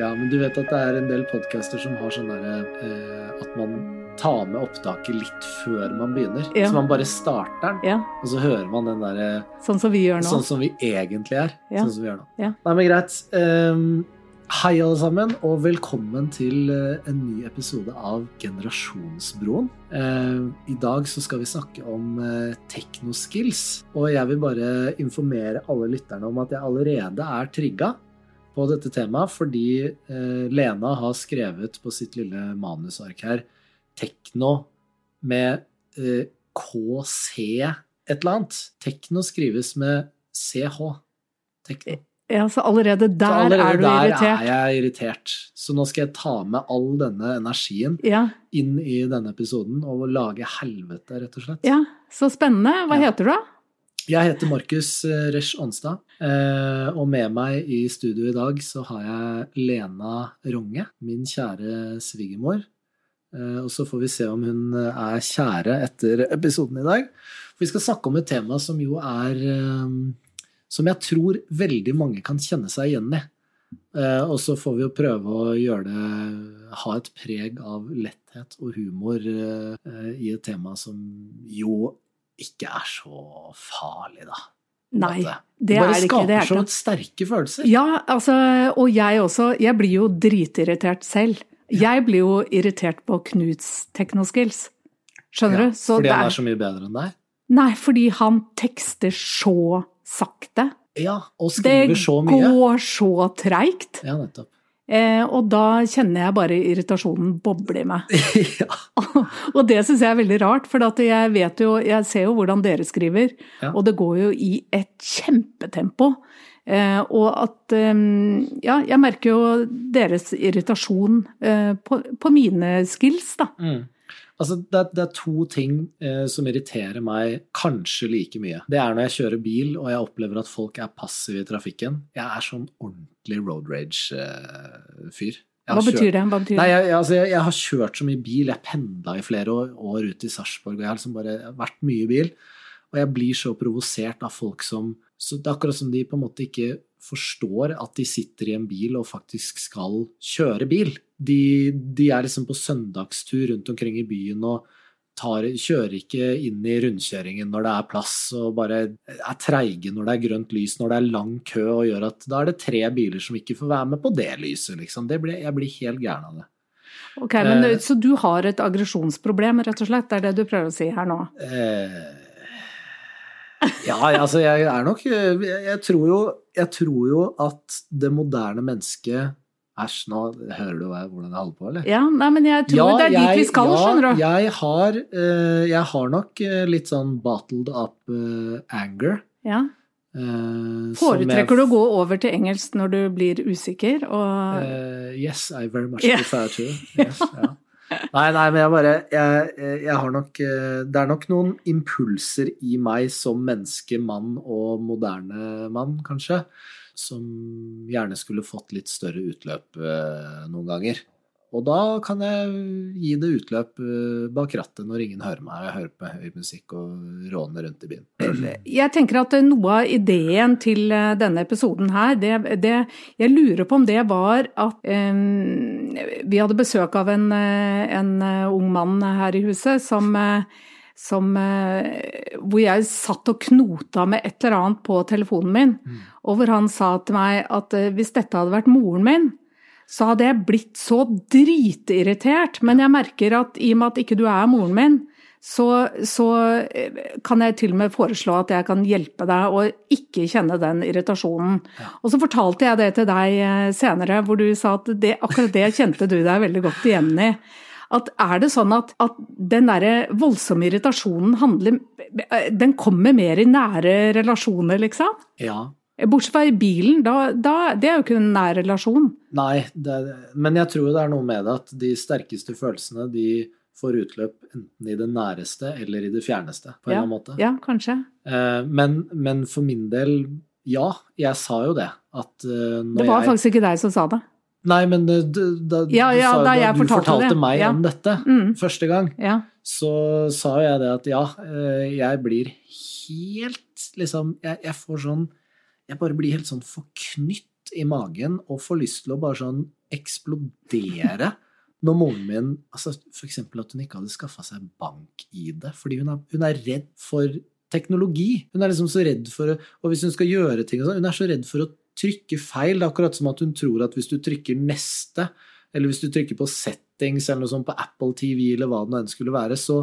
Ja, men du vet at det er en del podcaster som har sånn derre eh, at man tar med opptaket litt før man begynner. Ja. Så man bare starter den, Ja, og så hører man den derre sånn som vi gjør nå. Sånn som vi egentlig er. Ja. Sånn som vi gjør nå. Nei, men greit. Ehm, hei, alle sammen, og velkommen til eh, en ny episode av Generasjonsbroen. Ehm, I dag så skal vi snakke om uh, teknoskills, og jeg vil bare informere alle lytterne om at jeg allerede er trigga på dette temaet, fordi eh, Lena har skrevet på sitt lille manusark her tekno med eh, KC et eller annet. Tekno skrives med CH. Tekno. Ja, så allerede Så der allerede er du der irritert. er jeg irritert. Så nå skal jeg ta med all denne energien Ja, inn i denne episoden og lage helvete, rett og slett. ja, så spennende. Hva Ja. heter du, da? Jeg heter Markus eh, Resch Aanstad, eh, og med meg i studio i dag så har jeg Lena Ronge, min kjære svigermor. Eh, Og så får vi se om hun er kjære etter episoden i dag. For vi skal snakke om et tema som jo er Som jeg tror veldig mange kan kjenne seg igjen i. Eh, Og så får vi jo prøve å gjøre det Ha et preg av letthet og humor eh, i et tema som jo ikke er så farlig, da. Nei, det er det ikke. Det skaper er så sterke følelser. Ja, altså, og jeg også. Jeg blir jo dritirritert selv. Jeg blir jo irritert på Knuts teknoskills. Skjønner Ja, du? Så fordi han er så mye bedre enn deg? Nei, fordi han tekster så sakte. Ja, og skriver så mye. Det går så treigt. Ja, nettopp. Eh, og da kjenner jeg bare irritasjonen boble i meg. ja. og det syns jeg er veldig rart, for jeg vet jo, jeg ser jo hvordan dere skriver, Ja. og det går jo i et kjempetempo. Eh, og at eh, Ja, jeg merker jo deres irritasjon eh, på, på mine skills, da. Mm. Altså, det, er, det er to ting eh, som irriterer meg kanskje like mye. Det er når jeg kjører bil og jeg opplever at folk er passive i trafikken. Jeg er sånn ordentlig road rage-fyr. Hva betyr det? Hva betyr Nei, jeg, jeg, altså, jeg, jeg har kjørt så mye bil. Jeg pendla i flere år, år ut i Sarpsborg, og jeg har liksom bare vært mye i bil. Og jeg blir så provosert av folk som så Det er akkurat som de på en måte ikke forstår at de sitter i en bil og faktisk skal kjøre bil. De, de er liksom på søndagstur rundt omkring i byen og tar, kjører ikke inn i rundkjøringen når det er plass, og bare er treige når det er grønt lys, når det er lang kø, og gjør at da er det tre biler som ikke får være med på det lyset, liksom. Det blir, jeg blir helt gæren av det. Ok, men, eh, Så du har et aggresjonsproblem, rett og slett? Det er det du prøver å si her nå? Eh, ja, altså jeg er nok Jeg, jeg, tror jo, jeg tror jo at det moderne mennesket Æsj, nå hører du hvordan jeg holder på, eller? Ja, nei, men jeg tror det er dit vi skal, ja, skjønner du. Jeg har, eh, jeg har nok eh, litt sånn bottled up eh, anger. Ja. Uh, Foretrekker jeg- du å gå over til engelsk når du blir usikker? Og Uh, yes, I very much Ja. prefer to. Yes, ja. Nei, nei, men jeg bare jeg, jeg har nok eh, Det er nok noen impulser i meg som menneske, mann og moderne mann, kanskje, som gjerne skulle fått litt større utløp eh, noen ganger. Og da kan jeg gi det utløp eh, bak rattet når ingen hører meg, jeg hører på høy musikk og råner rundt i byen. jeg tenker at noe av ideen til eh, denne episoden her, det, det Jeg lurer på om det var at um, Vi hadde besøk av en, eh, en eh, ung mann her i huset som eh, som, eh, hvor jeg satt og knota med et eller annet på telefonen min, og hvor han sa til meg at eh, hvis dette hadde vært moren min, så hadde jeg blitt så dritirritert. Men jeg merker at i og med at ikke du er moren min, så, så eh, kan jeg til og med foreslå at jeg kan hjelpe deg å ikke kjenne den irritasjonen. Og så fortalte jeg det til deg eh, senere, hvor du sa at det, akkurat det kjente du deg veldig godt igjen i. At er det sånn at, at den derre voldsomme irritasjonen handler Den kommer mer i nære relasjoner, liksom? Ja, Bortsett fra i bilen, da, da, det er jo ikke en nær relasjon. Nei, det, men jeg tror det er noe med det at de sterkeste følelsene de får utløp enten i det næreste eller i det fjerneste, på en eller annen måte. Ja, kanskje. Eh, men, men for min del, ja, jeg sa jo det. At eh, når Det var jeg faktisk ikke deg som sa det. Nei, men eh, d- da, Ja, ja, du, sa, da da du fortalte fortalte meg ja. om dette Mm. første gang, Ja. så sa jeg det at ja, jeg blir helt liksom jeg, jeg får sånn Jeg bare blir helt sånn forknytt i magen og får lyst til å bare sånn eksplodere når moren min altså eksempel at hun ikke hadde skaffa seg bank-ID fordi hun er, hun er redd for teknologi. Hun er liksom så redd for Og hvis hun skal gjøre ting og sånn, hun er så redd for å trykke feil. Det er akkurat som at hun tror at hvis du trykker neste, eller hvis du trykker på settings eller noe sånt på Apple TV eller hva det nå enn skulle være, så,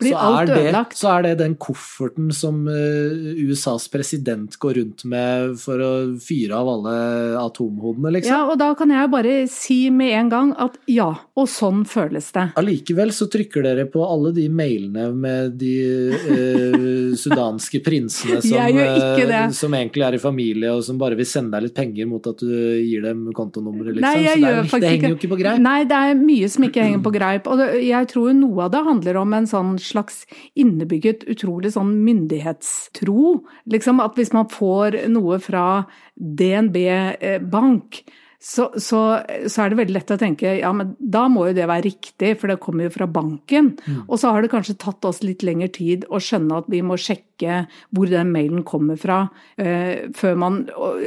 Blir så, alt det, ødelagt. så er det den kofferten som eh, USAs president går rundt med for å fyre av alle atomhodene, liksom. ja, og da kan jeg bare si med en gang at ja, og sånn føles det. Allikevel så trykker dere på alle de mailene med de eh, sudanske prinsene som, gjør eh, som egentlig er i familie, og som bare vil sende deg litt penger mot at du gir dem kontonummeret, liksom. Nei, jeg så det, er, faktisk det henger jo ikke på greip. Nei, det er mye som ikke henger på greip. Og det, jeg tror noe av det handler om en sånn slags innebygget, utrolig sånn myndighetstro. Liksom at hvis man får noe fra DNB eh, bank, så, så, så er det veldig lett å tenke ja, men da må jo det være riktig, for det kommer jo fra banken. Og så har det kanskje tatt oss litt lengre tid å skjønne at vi må sjekke hvor den mailen kommer fra, uh, før man og,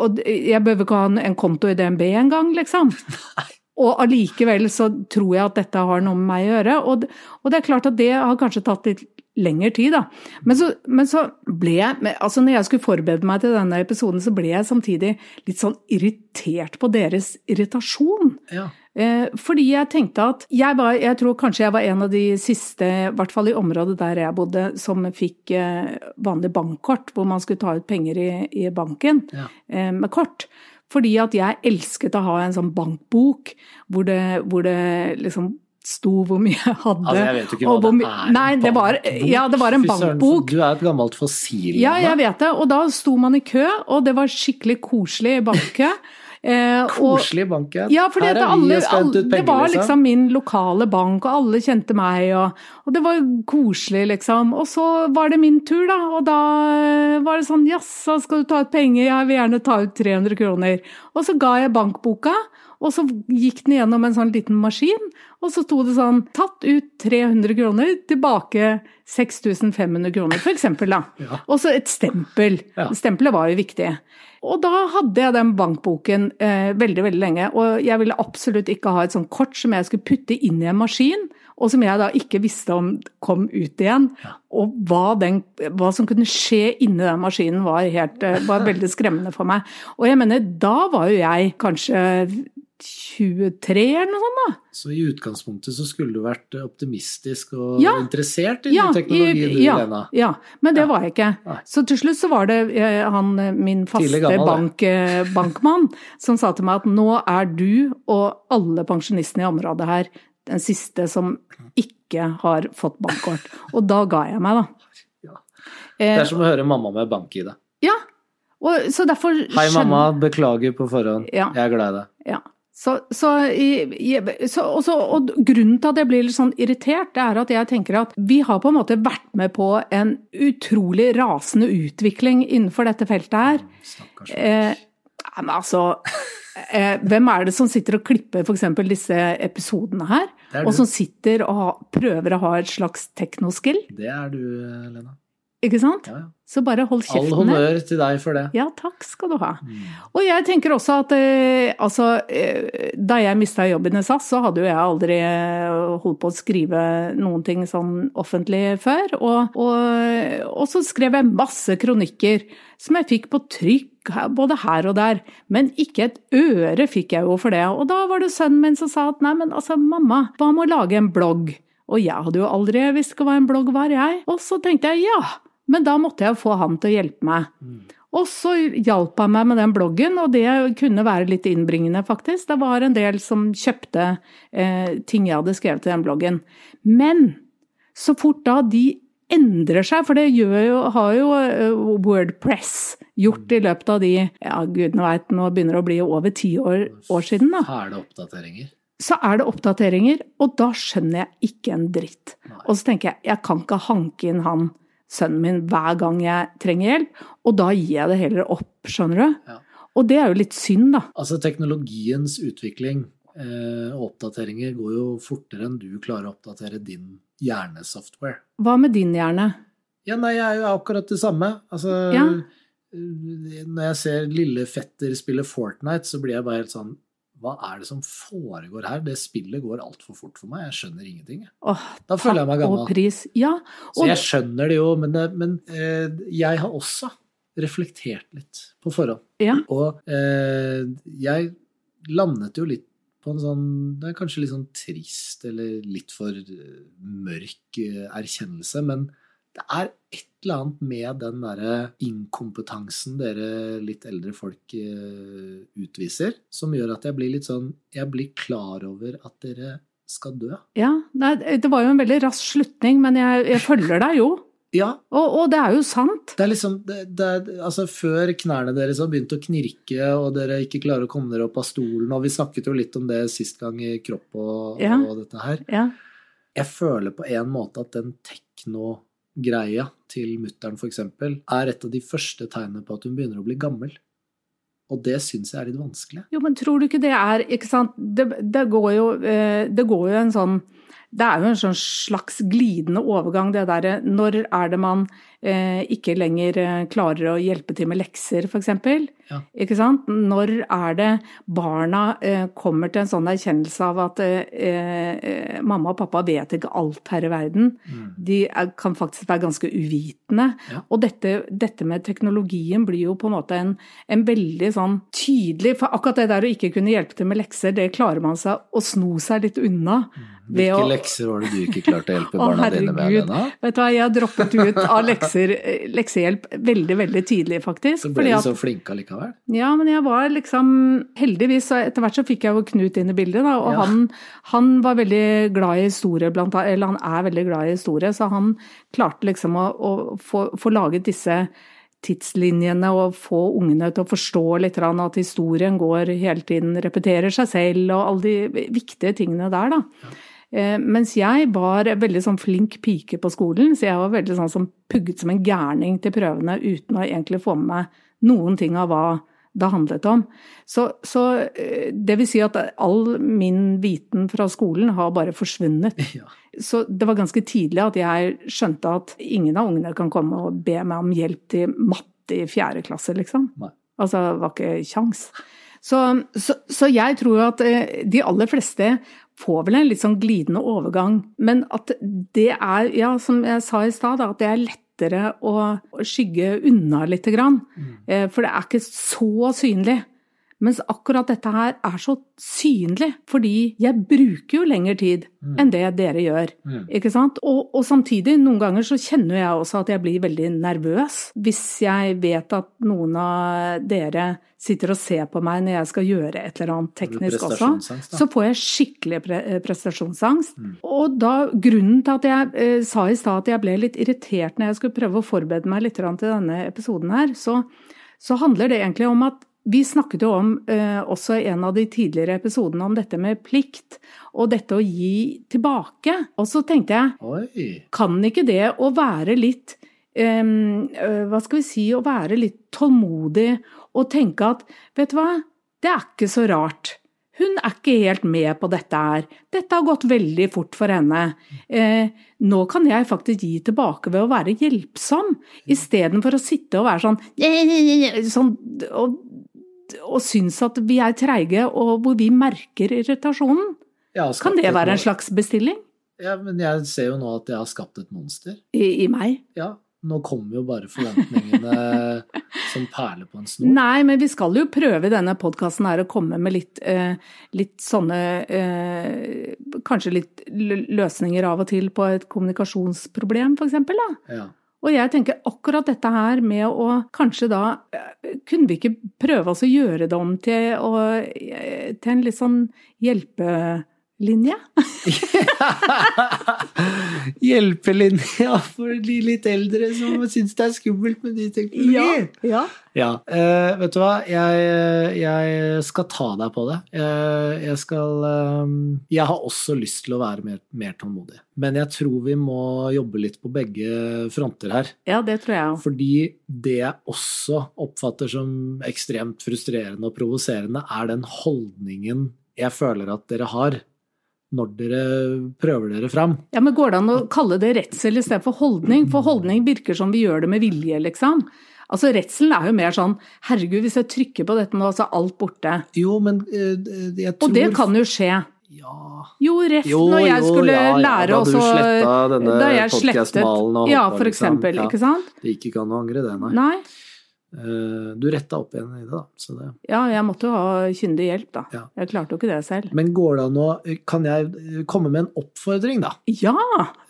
og jeg behøver ikke ha en, konto i DNB engang, liksom. Og allikevel så tror jeg at dette har noe med meg å gjøre. Og, og det er klart at det har kanskje tatt litt lengre tid, da. Men så, men så ble jeg Altså når jeg skulle forberede meg til denne episoden, så ble jeg samtidig litt sånn irritert på deres irritasjon. Ja. Eh, fordi jeg tenkte at jeg, var, jeg tror kanskje jeg var en av de siste, i hvert fall i området der jeg bodde, som fikk eh, vanlig bankkort, hvor man skulle ta ut penger i, i banken Ja. eh, med kort. Fordi at jeg elsket å ha en sånn bankbok hvor det, hvor det liksom sto hvor mye jeg hadde. Altså, jeg vet jo ikke hva hvor det er. Nei, det var, ja, det var en bankbok. Du er et gammelt fossil. Ja, jeg vet det. Og da sto man i kø, og det var skikkelig koselig i bankkø. Eh, Koselig bank, ja. for alle, alle, det var liksom min lokale bank, og alle kjente meg, og, og det var koselig, liksom. Og så var det min tur, da, og da eh, var det sånn jaså, skal du ta ut penger, jeg vil gjerne ta ut 300 kroner. Og så ga jeg bankboka, og så gikk den gjennom en sånn liten maskin, og så sto det sånn tatt ut 300 kroner, tilbake 6500 kroner, for eksempel, da. Ja. Og så et stempel. Ja. Stempelet var jo viktig. Og da hadde jeg den bankboken eh, veldig veldig lenge, og jeg ville absolutt ikke ha et sånt kort som jeg skulle putte inn i en maskin, og som jeg da ikke visste om kom ut igjen. Og hva, den, hva som kunne skje inni den maskinen var, helt, eh, var veldig skremmende for meg. Og jeg mener, da var jo jeg kanskje 23 eller noe sånt, da. Så i utgangspunktet så skulle du vært optimistisk og Ja. interessert i Ja, ny teknologi, i- du, ja, Lena. Ja, men det Ja. var jeg ikke. Nei. Så til slutt så var det eh, han, eh, min faste gammel, bank, eh, bankmann som sa til meg at nå er du og alle pensjonistene i området her den siste som ikke har fått bankkort. Og da ga jeg meg, da. Ja. Det er som å høre mamma med bank-ID. ja, og, så derfor Hei, mamma. Beklager på forhånd. Ja. Jeg er glad i deg. Ja. Så, så, så, og, så, og grunnen til at jeg blir litt sånn irritert, det er at jeg tenker at vi har på en måte vært med på en utrolig rasende utvikling innenfor dette feltet her. Stakkars. Eh, men altså eh, Hvem er det som sitter og klipper f.eks. disse episodene her? Er Og som sitter og ha, prøver å ha et slags teknoskill? Det er du, Lena. Ikke sant? Ja. Så bare hold All honnør til deg for det. Ja, takk skal du ha. Mm. Og jeg tenker også at eh, altså, eh, da jeg mista jobben i SAS, så hadde jo jeg aldri eh, holdt på å skrive noen ting sånn offentlig før. Og, og, og så skrev jeg masse kronikker som jeg fikk på trykk både her og der. Men ikke et øre fikk jeg jo for det. Og da var det sønnen min som sa at nei, men altså mamma, hva med å lage en blogg? Og jeg hadde jo aldri visst hva en blogg var, jeg. Og så tenkte jeg ja, men da måtte jeg få han til å hjelpe meg. Og så hjalp han meg med den bloggen, og det kunne være litt innbringende, faktisk. Det var en del som kjøpte eh, ting jeg hadde skrevet i den bloggen. Men så fort da de endrer seg, for det jo, har jo eh, Wordpress gjort i løpet av de ja, gudene veit, nå begynner det å bli over ti år, år siden, da. Fæle oppdateringer. Så er det oppdateringer, og da skjønner jeg ikke en dritt. Og så tenker jeg, jeg kan ikke hanke inn han sønnen min hver gang jeg trenger hjelp, og da gir jeg det heller opp, skjønner du? Ja. Og det er jo litt synd, da. Altså, teknologiens utvikling eh, og oppdateringer går jo fortere enn du klarer å oppdatere din hjernesoftware. Hva med din hjerne? Ja, nei, jeg er jo akkurat det samme. Altså, Ja. eh, når jeg ser lille fetter spille Fortnite, så blir jeg bare helt sånn Hva er det som foregår her? Det spillet går altfor fort for meg. Jeg skjønner ingenting. Åh, Da føler jeg meg gammel. Ja, Så jeg skjønner det jo, men, men eh, jeg har også reflektert litt på forhånd. ja. Og eh, jeg landet jo litt på en sånn Det er kanskje litt sånn trist eller litt for eh, mørk eh, erkjennelse, men det er et eller annet med den derre inkompetansen dere litt eldre folk eh, utviser, som gjør at jeg blir litt sånn Jeg blir klar over at dere skal dø. ja. Det var jo en veldig rask slutning, men jeg, jeg følger deg jo. Ja, Og, og det er jo sant. Det er liksom det, det Altså, før knærne deres har begynt å knirke, og dere ikke klarer å komme dere opp av stolen, og vi snakket jo litt om det sist gang i Kropp og, Ja. og dette her. Ja. Jeg føler på en måte at den tekno-greia til mutter'n, eksempel, er et av de første tegnene på at hun begynner å bli gammel. Og det syns jeg er litt vanskelig. Jo, men tror du ikke det er Ikke sant, det, det går jo eh, Det går jo en sånn det er jo en sånn slags glidende overgang, det derre Når er det man eh, ikke lenger eh, klarer å hjelpe til med lekser, f.eks.? Ja. Ikke sant? Når er det barna eh, kommer til en sånn erkjennelse av at eh, eh, mamma og pappa vet ikke alt her i verden? De er, kan faktisk være ganske uvitende. Ja. Og dette, dette med teknologien blir jo på en måte en, en veldig sånn tydelig For akkurat det der å ikke kunne hjelpe til med lekser, det klarer man seg å sno seg litt unna. ved Hvilke å- lekser var det du ikke klarte å hjelpe Å, barna dine med? herregud. Lena? Vet du hva, jeg har droppet ut av lekser, eh, leksehjelp veldig, veldig tidlig, faktisk. Så ble de at- så flinke allikevel? ja, men jeg var liksom Heldigvis, etter hvert så fikk jeg jo Knut inn i bildet, da. Og Ja. han, han var veldig glad i historie, blant annet. Eller han er veldig glad i historie, så han klarte liksom å, å få, få laget disse tidslinjene og få ungene til å forstå litt at historien går hele tiden, repeterer seg selv og alle de viktige tingene der, da. Eh, Mens jeg var veldig sånn flink pike på skolen, så jeg var veldig sånn som pugget som en gærning til prøvene uten å egentlig få med meg noen ting av hva det handlet om. Så, så eh, det vil si at all min viten fra skolen har bare forsvunnet. Ja. Så det var ganske tidlig at jeg skjønte at ingen av ungene kan komme og be meg om hjelp til matte i fjerde klasse, liksom. Nei. Altså, det var ikke kjangs. Så, så, så jeg tror at eh, de aller fleste får vel en litt sånn glidende overgang, men at det er, ja, som jeg sa i stad, at det er lettere å skygge unna lite grann. Mm. For det er ikke så synlig. Mens akkurat dette her er så synlig, fordi jeg bruker jo lengre tid enn det dere gjør. Mm. Ikke sant? Og, og samtidig, noen ganger så kjenner jeg også at jeg blir veldig nervøs. Hvis jeg vet at noen av dere sitter og ser på meg når jeg skal gjøre et eller annet teknisk også, så får jeg skikkelig pre prestasjonsangst. prestasjonsangst. Og da, grunnen til at jeg eh, sa i stad at jeg ble litt irritert når jeg skulle prøve å forberede meg litt til denne episoden her, så, så handler det egentlig om at vi snakket jo om eh, også i en av de tidligere episodene om dette med plikt, og dette å gi tilbake. Og så tenkte jeg, Oi. kan ikke det å være litt eh, Hva skal vi si Å være litt tålmodig og tenke at vet du hva, det er ikke så rart. Hun er ikke helt med på dette her. Dette har gått veldig fort for henne. Eh, nå kan jeg faktisk gi tilbake ved å være hjelpsom, istedenfor å sitte og være sånn, sånn og, og synes at vi er treige, og hvor vi merker irritasjonen. Kan det være en slags bestilling Ja, men jeg ser jo nå at jeg har skapt et monster. i, i meg? Ja, nå kommer jo bare forventningene som perler på en snor. Nei, men vi skal jo prøve i denne podkasten her å komme med litt, eh, litt sånne eh, Kanskje litt løsninger av og til på et kommunikasjonsproblem, da. Ja. Og jeg tenker akkurat dette her med å kanskje da eh, Kunne vi ikke prøve oss å gjøre det om til, å, eh, til en litt sånn hjelpe, Linje? Hjelpelinja for de litt eldre som syns det er skummelt med ny teknologi. ja. Ja, eh, vet du hva? Jeg, jeg skal ta deg på det. Jeg, jeg skal um, Jeg har også lyst til å være mer, mer tålmodig. Men jeg tror vi må jobbe litt på begge fronter her. Ja, det tror jeg også. Fordi det jeg også oppfatter som ekstremt frustrerende og provoserende, er den holdningen jeg føler at dere har når dere prøver dere fram. Ja, men Går det an å kalle det redsel for holdning? For holdning virker som vi gjør det med vilje, liksom. Altså Redselen er jo mer sånn herregud, hvis jeg trykker på dette nå, så er alt borte. Jo, men eh, jeg tror Og det kan jo skje. Ja Jo, ref Jo, når jeg jo, skulle ja, ja, lære da du også sletta denne podcast-malen og Ja, for liksom. eksempel. Ja. Ikke sant? Det gikk ikke an å angre det, nei. Nei. Eh, Du retta opp igjen i det, da. Så det. Ja, jeg måtte jo ha kyndig hjelp, da. Ja. Jeg klarte jo ikke det selv. Men går det an å Kan jeg komme med en oppfordring, da? Ja!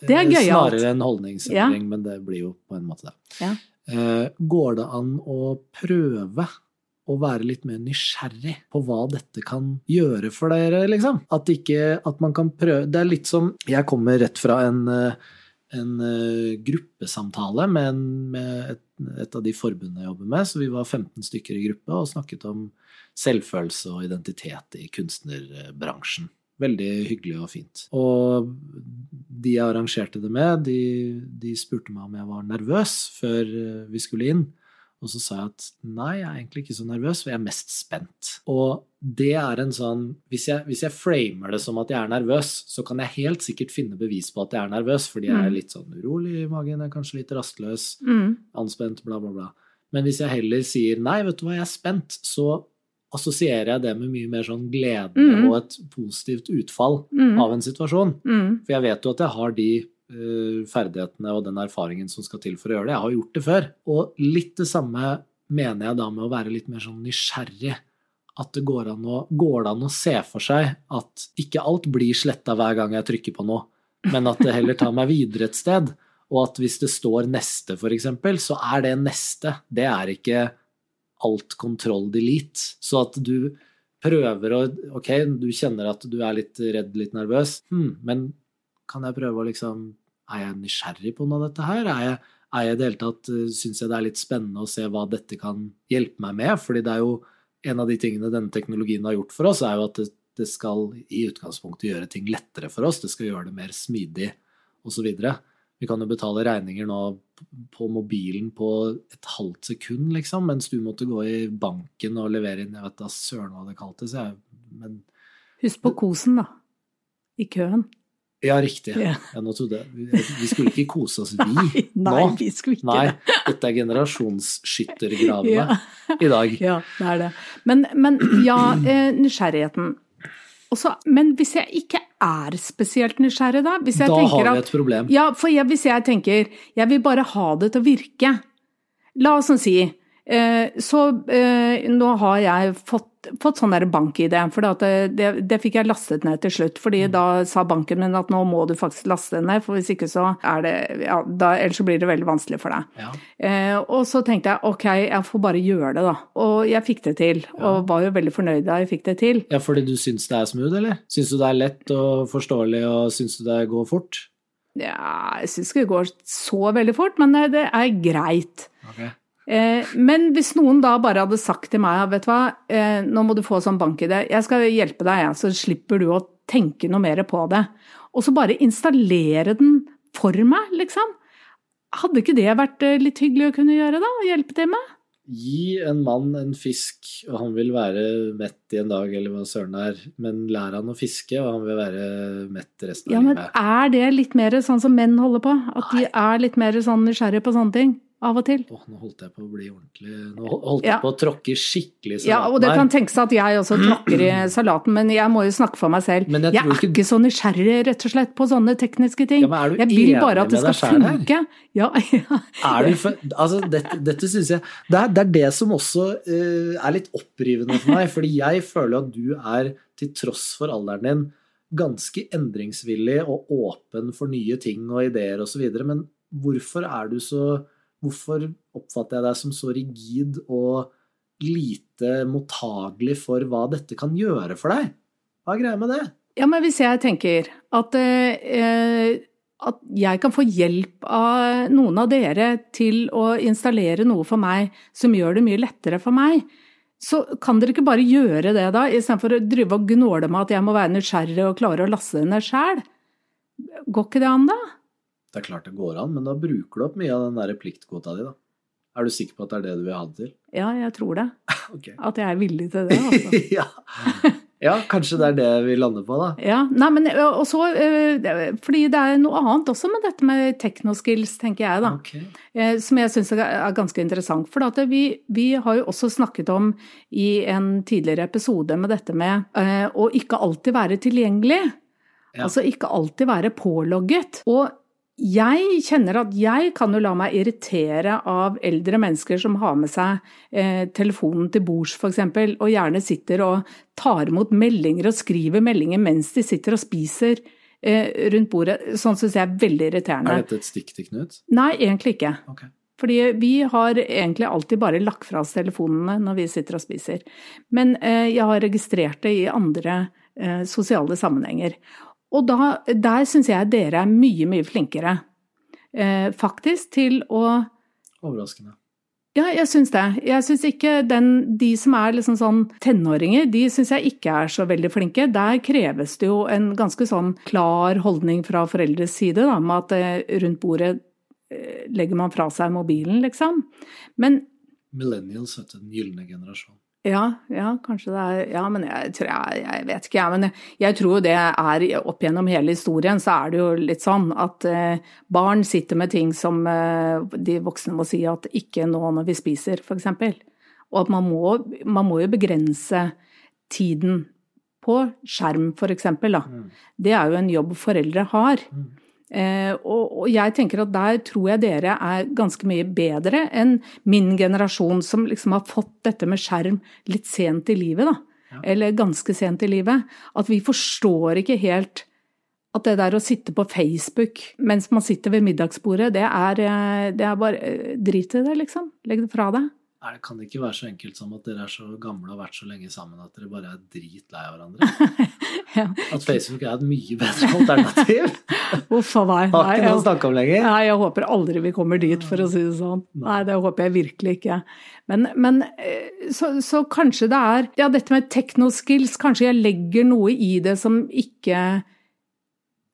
Det er Eh, gøyalt. Snarere enn holdningsendring, men det blir jo på en måte det. Ja. Eh, Går det an å prøve å være litt mer nysgjerrig på hva dette kan gjøre for dere, liksom? At ikke At man kan prøve Det er litt som Jeg kommer rett fra en en eh, gruppesamtale med, en, med et, et av de forbundene jeg jobber med. Så vi var 15 stykker i gruppe og snakket om selvfølelse og identitet i kunstnerbransjen. Veldig hyggelig og fint. Og de jeg arrangerte det med, de, de spurte meg om jeg var nervøs før eh, vi skulle inn. Og så sa jeg at nei, jeg er egentlig ikke så nervøs, for jeg er mest spent. Og det er en sånn Hvis jeg, hvis jeg framer det som at jeg er nervøs, så kan jeg helt sikkert finne bevis på at jeg er nervøs, fordi jeg er Mm. litt sånn urolig i magen, jeg er kanskje litt rastløs, Mm. anspent, bla, bla, bla. Men hvis jeg heller sier nei, vet du hva, jeg er spent, så assosierer jeg det med mye mer sånn glede mm. og et positivt utfall Mm. av en situasjon. Mm. For jeg vet jo at jeg har de ferdighetene og den erfaringen som skal til for å gjøre det. Jeg har gjort det før. Og litt det samme mener jeg da med å være litt mer sånn nysgjerrig. At det går an å, går an å se for seg at ikke alt blir sletta hver gang jeg trykker på noe, men at det heller tar meg videre et sted. Og at hvis det står 'neste', f.eks., så er det 'neste'. Det er ikke alt kontroll delete. Så at du prøver å Ok, du kjenner at du er litt redd, litt nervøs, hmm, men kan jeg prøve å liksom Er jeg nysgjerrig på noe av dette her? Er jeg, er jeg det hele tatt Syns jeg det er litt spennende å se hva dette kan hjelpe meg med? Fordi det er jo en av de tingene denne teknologien har gjort for oss, er jo at det, det skal i utgangspunktet gjøre ting lettere for oss. Det skal gjøre det mer smidig osv. Vi kan jo betale regninger nå på mobilen på et halvt sekund, liksom, mens du måtte gå i banken og levere inn Jeg vet da søren hva det kaltes, jeg. Men Husk på kosen, da. I køen. Ja, riktig. Ja. Ja, nå trodde jeg vi, skulle ikke kose oss, vi. Nei, nei, Nå? vi skulle ikke Nei, det. dette er generasjonsskyttergravene Ja. i dag. Ja, det er det. Men, men ja, eh, nysgjerrigheten. Også, men hvis jeg ikke er spesielt nysgjerrig, da? Da har vi et problem. Ja, for jeg, hvis jeg tenker jeg vil bare ha det til å virke. La oss sånn si eh, Så eh, nå har jeg fått, fått sånn der bank-ID, for det, det, det fikk jeg lastet ned til slutt. fordi Mm. da sa banken min at nå må du faktisk laste den ned, for hvis ikke så er det ja, da, Ellers så blir det veldig vanskelig for deg. Ja. Eh, og så tenkte jeg ok, jeg får bare gjøre det, da. Og jeg fikk det til. Og var jo veldig fornøyd da jeg fikk det til. ja, fordi du syns det er smooth, eller? Syns du det er lett og forståelig, og syns du det går fort? Ja, jeg syns ikke det går så veldig fort, men det, er greit. Ok. Eh, men hvis noen da bare hadde sagt til meg vet du hva, eh, nå må du få sånn bank-ID, jeg skal hjelpe deg, så slipper du å tenke noe mer på det. Og så bare installere den for meg, liksom. Hadde ikke det vært eh, litt hyggelig å kunne gjøre, da? Å hjelpe til med? Gi en mann en fisk, og han vil være mett i en dag, eller hva søren det er, men lær han å fiske, og han vil være mett resten av Ja, men er det litt mer sånn som menn holder på? At de er litt mer sånn nysgjerrige på sånne ting? Av og til? Åh, nå holdt jeg på å bli ordentlig Nå holdt jeg Ja. på å tråkke skikkelig i Ja, og det kan kan tenkes at jeg også tråkker i salaten, men jeg må jo snakke for meg selv. Men jeg jeg er ikke- ikke så nysgjerrig, rett og slett, på sånne tekniske ting. Ja, men du jeg vil bare at det skal funke. Ja, ja. Er du for, altså dette, dette synes jeg det er, det er det som også uh, er litt opprivende for meg. Fordi jeg føler at du er, til tross for alderen din, ganske endringsvillig og åpen for nye ting og ideer osv. Men hvorfor er du så Hvorfor oppfatter jeg deg som så rigid og lite mottagelig for hva dette kan gjøre for deg? Hva er greia med det? Ja, men hvis jeg tenker at, eh, at jeg kan få hjelp av noen av dere til å installere noe for meg som gjør det mye lettere for meg, så kan dere ikke bare gjøre det da, istedenfor å drive og gnåle med at jeg må være nysgjerrig og klare å laste det ned sjæl? Går ikke det an, da? Det er klart det går an, men da bruker du opp mye av den der pliktkvota di, da. Er du sikker på at det er det du vil ha det til? Ja, jeg tror det. okay. At jeg er villig til det, altså. ja. ja, kanskje det er det vi lander på, da. Ja, nei, men og så eh, Fordi det er noe annet også med dette med technoskills, tenker jeg, da. Ok. eh, Som jeg syns er ganske interessant. For at vi, vi har jo også snakket om i en tidligere episode med dette med å ikke alltid være tilgjengelig. Ja. Altså ikke alltid være pålogget. Og jeg kjenner at jeg kan jo la meg irritere av eldre mennesker som har med seg eh, telefonen til bords, f.eks., og gjerne sitter og tar imot meldinger og skriver meldinger mens de sitter og spiser eh, rundt bordet. Sånn syns jeg er veldig irriterende. Er dette et stikk til Knut? Nei, egentlig ikke. Okay. Fordi vi har egentlig alltid bare lagt fra oss telefonene når vi sitter og spiser. Men eh, jeg har registrert det i andre eh, sosiale sammenhenger. Og da, der syns jeg dere er mye, mye flinkere. Eh, faktisk til å Overraskende. Ja, jeg syns det. Jeg syns ikke den De som er liksom sånn tenåringer, de syns jeg ikke er så veldig flinke. Der kreves det jo en ganske sånn klar holdning fra foreldres side, da, med at eh, rundt bordet eh, legger man fra seg mobilen, liksom. Men Millennials, vet du. Den gylne generasjon. Ja, ja, kanskje det er Ja, men jeg tror jeg, jeg vet ikke, jeg. Men jeg, jeg tror det er opp gjennom hele historien, så er det jo litt sånn at eh, barn sitter med ting som eh, de voksne må si at ikke nå når vi spiser, eksempel. Og at man må, man må jo begrense tiden på skjerm, eksempel. Mm. Det er jo en jobb foreldre har. Mm. Eh, og, jeg tenker at der tror jeg dere er ganske mye bedre enn min generasjon, som liksom har fått dette med skjerm litt sent i livet, da. Ja. Eller ganske sent i livet. At vi forstår ikke helt at det der å sitte på Facebook mens man sitter ved middagsbordet, det er, eh, det er bare eh, Drit i det, liksom. Legg det fra deg. Nei, det kan ikke være så enkelt som at dere er så gamle og har vært så lenge sammen at dere bare er dritlei av hverandre. Ja. At Facebook er et mye bedre alternativ. Uff a meg. Har ikke noe å snakke om lenger. Nei, jeg håper aldri vi kommer dit, for å si det sånn. Nei, det håper jeg virkelig ikke. Men, men eh, så, så kanskje det er Ja, dette med technoskills, kanskje jeg legger noe i det som ikke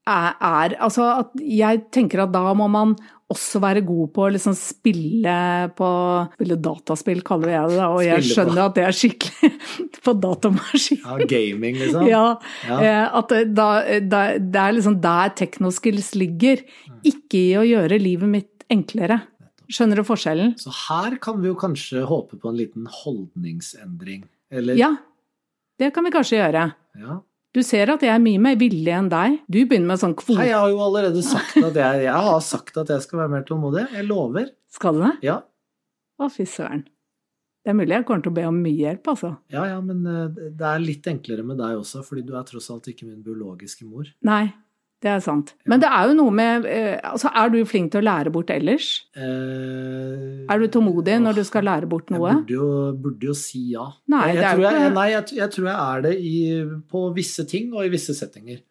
er, er Altså at jeg tenker at da må man også være god på å liksom spille på Spille dataspill, kaller jeg det da, og jeg skjønner at det er skikkelig på datamaskin. Ja, gaming, liksom. Ja, Ja. eh, at da, da, det er liksom der technoskills ligger, Mm. ikke i å gjøre livet mitt enklere. Skjønner du forskjellen? Så her kan vi jo kanskje håpe på en liten holdningsendring. Eller Ja, det kan vi kanskje gjøre. Ja. Du ser at jeg er mye mer villig enn deg. Du begynner med sånn kvote. jeg har jo allerede sagt at jeg, jeg har sagt at jeg skal være mer tålmodig. Jeg lover. Skal du det? Ja. Å, fy søren. Det er mulig jeg kommer til å be om mye hjelp, altså. ja, ja, men eh, det er litt enklere med deg også, fordi du er tross alt ikke min biologiske mor. Nei, det er sant. Men det er jo noe med eh, Altså, er du flink til å lære bort ellers? Eh, Er du tålmodig når du skal lære bort noe? Jeg burde jo, burde jo si ja. Nei, jeg, er tror jeg, ikke- nei jeg, jeg tror jeg er det i, på visse ting og i visse settinger.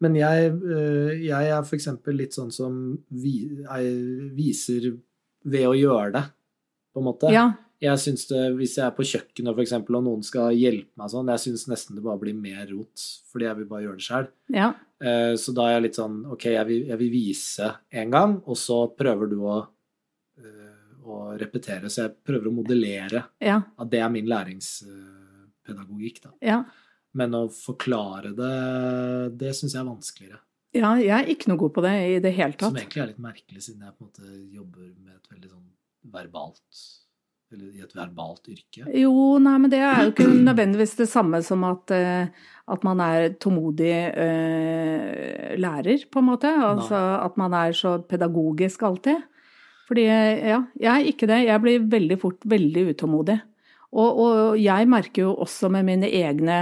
Men jeg, eh, jeg er f.eks. litt sånn som vi, jeg viser ved å gjøre det, på en måte. Ja, Jeg synes det, Hvis jeg er på kjøkkenet for eksempel, og noen skal hjelpe meg sånn, jeg syns nesten det bare blir mer rot, fordi jeg vil bare gjøre det sjøl. ja. Så da er jeg litt sånn Ok, jeg vil, jeg vil vise en gang, og så prøver du å, eh, å repetere. Så jeg prøver å modellere Ja. at det er min læringspedagogikk. da. Ja. Men å forklare det, det syns jeg er vanskeligere. ja. Jeg er ikke noe god på det i det hele tatt. Som egentlig er litt merkelig, siden jeg på en måte jobber med et veldig sånn verbalt Eller i et verbalt yrke. Jo, nei, men det er jo ikke nødvendigvis det samme som at, eh, at man er tålmodig uh, lærer, på en måte. Altså at man er så pedagogisk alltid. Fordi, ja, jeg er ikke det. Jeg blir veldig fort veldig utålmodig. Og, og jeg merker jo også med mine egne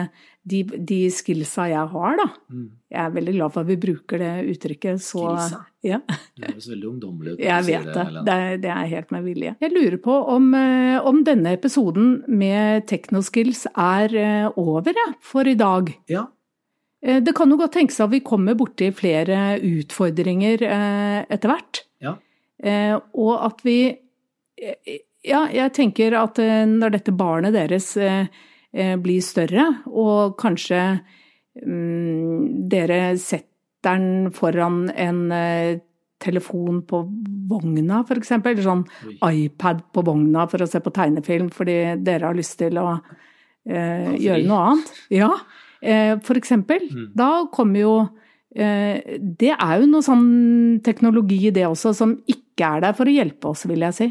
de, de skillsa jeg har, da. Mm. Jeg er veldig glad for at vi bruker det uttrykket så Skillsa? Ja. det høres veldig ungdommelig ut. Jeg vet det. Det er, det er helt med vilje. Jeg lurer på om, eh, om denne episoden med Technoskills er eh, over for i dag. Ja, Eh, det kan jo godt tenkes at vi kommer borti flere utfordringer etter hvert. Ja. Eh, og at vi Ja, jeg tenker at når dette barnet deres blir større, og kanskje um, dere setter den foran en telefon på vogna, f.eks., eller sånn iPad på vogna for å se på tegnefilm fordi dere har lyst til å uh, gjøre noe annet. Ja, uh, eksempel. Mm. Da kommer jo eh, Det er jo noe sånn teknologi, det også, som ikke er der for å hjelpe oss, vil jeg si.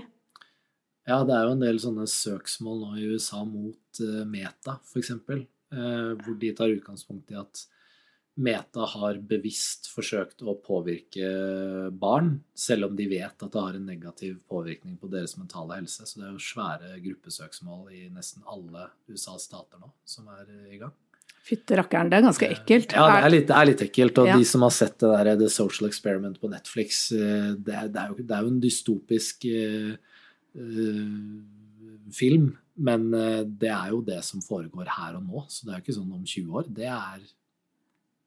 Ja, det er jo en del sånne søksmål nå i USA mot uh, Meta, f.eks., uh, hvor de tar utgangspunkt i at Meta har bevisst forsøkt å påvirke barn, selv om de vet at det har en negativ påvirkning på deres mentale helse. Så det er jo svære gruppesøksmål i nesten alle USAs stater nå som er i gang. Fytte rakkeren, det er ganske ekkelt. Ja, det er litt, det er litt ekkelt. Og ja. de som har sett det der The Social Experiment på Netflix, eh, det er, det er, jo, det er jo, en dystopisk film. Men uh, det er jo det som foregår her og nå, så det er jo ikke sånn om 20 år. Det er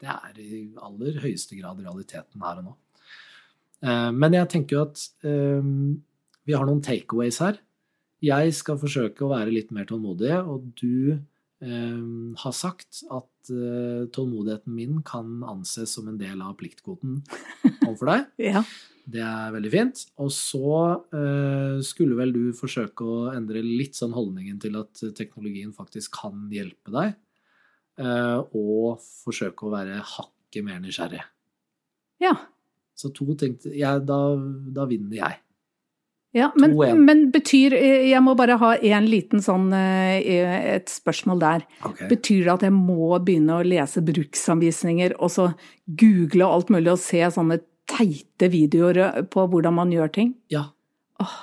det er i aller høyeste grad realiteten her og nå. Eh, men jeg tenker jo at eh, vi har noen takeaways her. Jeg skal forsøke å være litt mer tålmodig, og du eh, har sagt at tålmodigheten min kan anses som en del av pliktkvoten overfor deg. ja. Det er veldig fint. Og så skulle vel du forsøke å endre litt sånn holdningen til at teknologien faktisk kan hjelpe deg uh, og forsøke å være hakket mer nysgjerrig. Ja. Så to ting ja, da, da, vinner jeg. Ja, men, men, betyr Jeg må bare ha en liten sånn eh, et spørsmål der. Okay. Betyr det at jeg må begynne å lese bruksanvisninger og så google alt mulig og se sånne teite videoer på hvordan man gjør ting? Ja. Åh.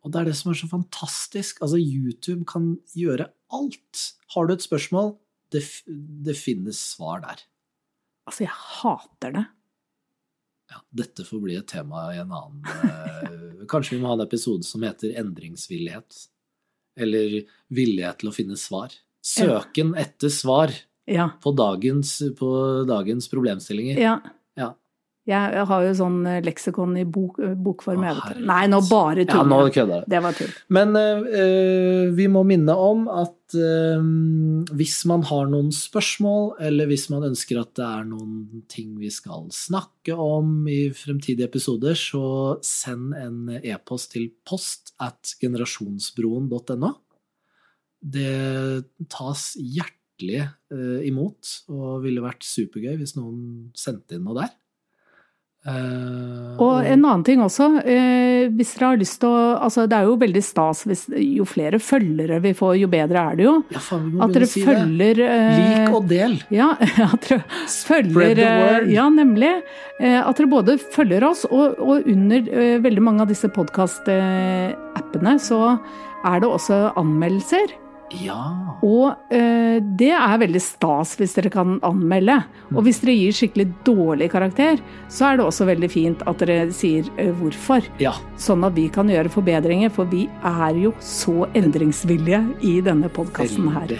Og det er det som er så fantastisk. Altså, YouTube kan gjøre alt. Har du et spørsmål, det, det finnes svar der. Altså, jeg hater det. Ja, dette får bli et tema i en annen Kanskje vi må ha en episode som heter endringsvillighet. Eller villighet til å finne svar. Søken etter svar ja. på, dagens, på, dagens, problemstillinger. Ja. Jeg har jo sånn eh, leksikon i bok, eh, bokform. Å, Nei, nå bare tuller ja, nå kødder Det var tull. Men uh, vi må minne om at uh, hvis man har noen spørsmål, eller hvis man ønsker at det er noen ting vi skal snakke om i fremtidige episoder, så send en e-post til post at generasjonsbroen.no. Det tas hjertelig uh, imot, og ville vært supergøy hvis noen sendte inn noe der. Uh, og en annen ting også, Eh, hvis dere har lyst til å altså Det er jo veldig stas hvis jo flere følgere vi får, jo bedre er det jo. Ja, faen, at dere si følger eh, Lik og del! Ja, at dere følger Ja, nemlig. at dere både følger oss, og, og under veldig mange av disse podkast-appene så er det også anmeldelser. Ja. Og eh, det er veldig stas hvis dere kan anmelde. Og hvis dere gir skikkelig dårlig karakter, så er det også veldig fint at dere sier eh, hvorfor. Ja. Sånn at vi kan gjøre forbedringer, for vi er jo så endringsvillige i denne podkasten her.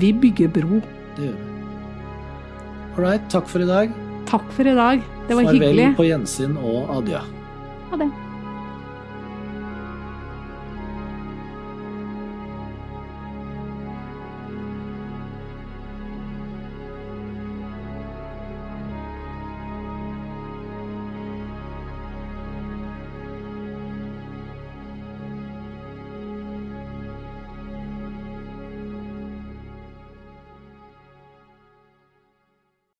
Vi bygger bro. Det gjør vi. Ålreit, takk for i dag. Takk for i dag. Det var Farvel hyggelig. Farvel på gjensyn og adjø. Ha det.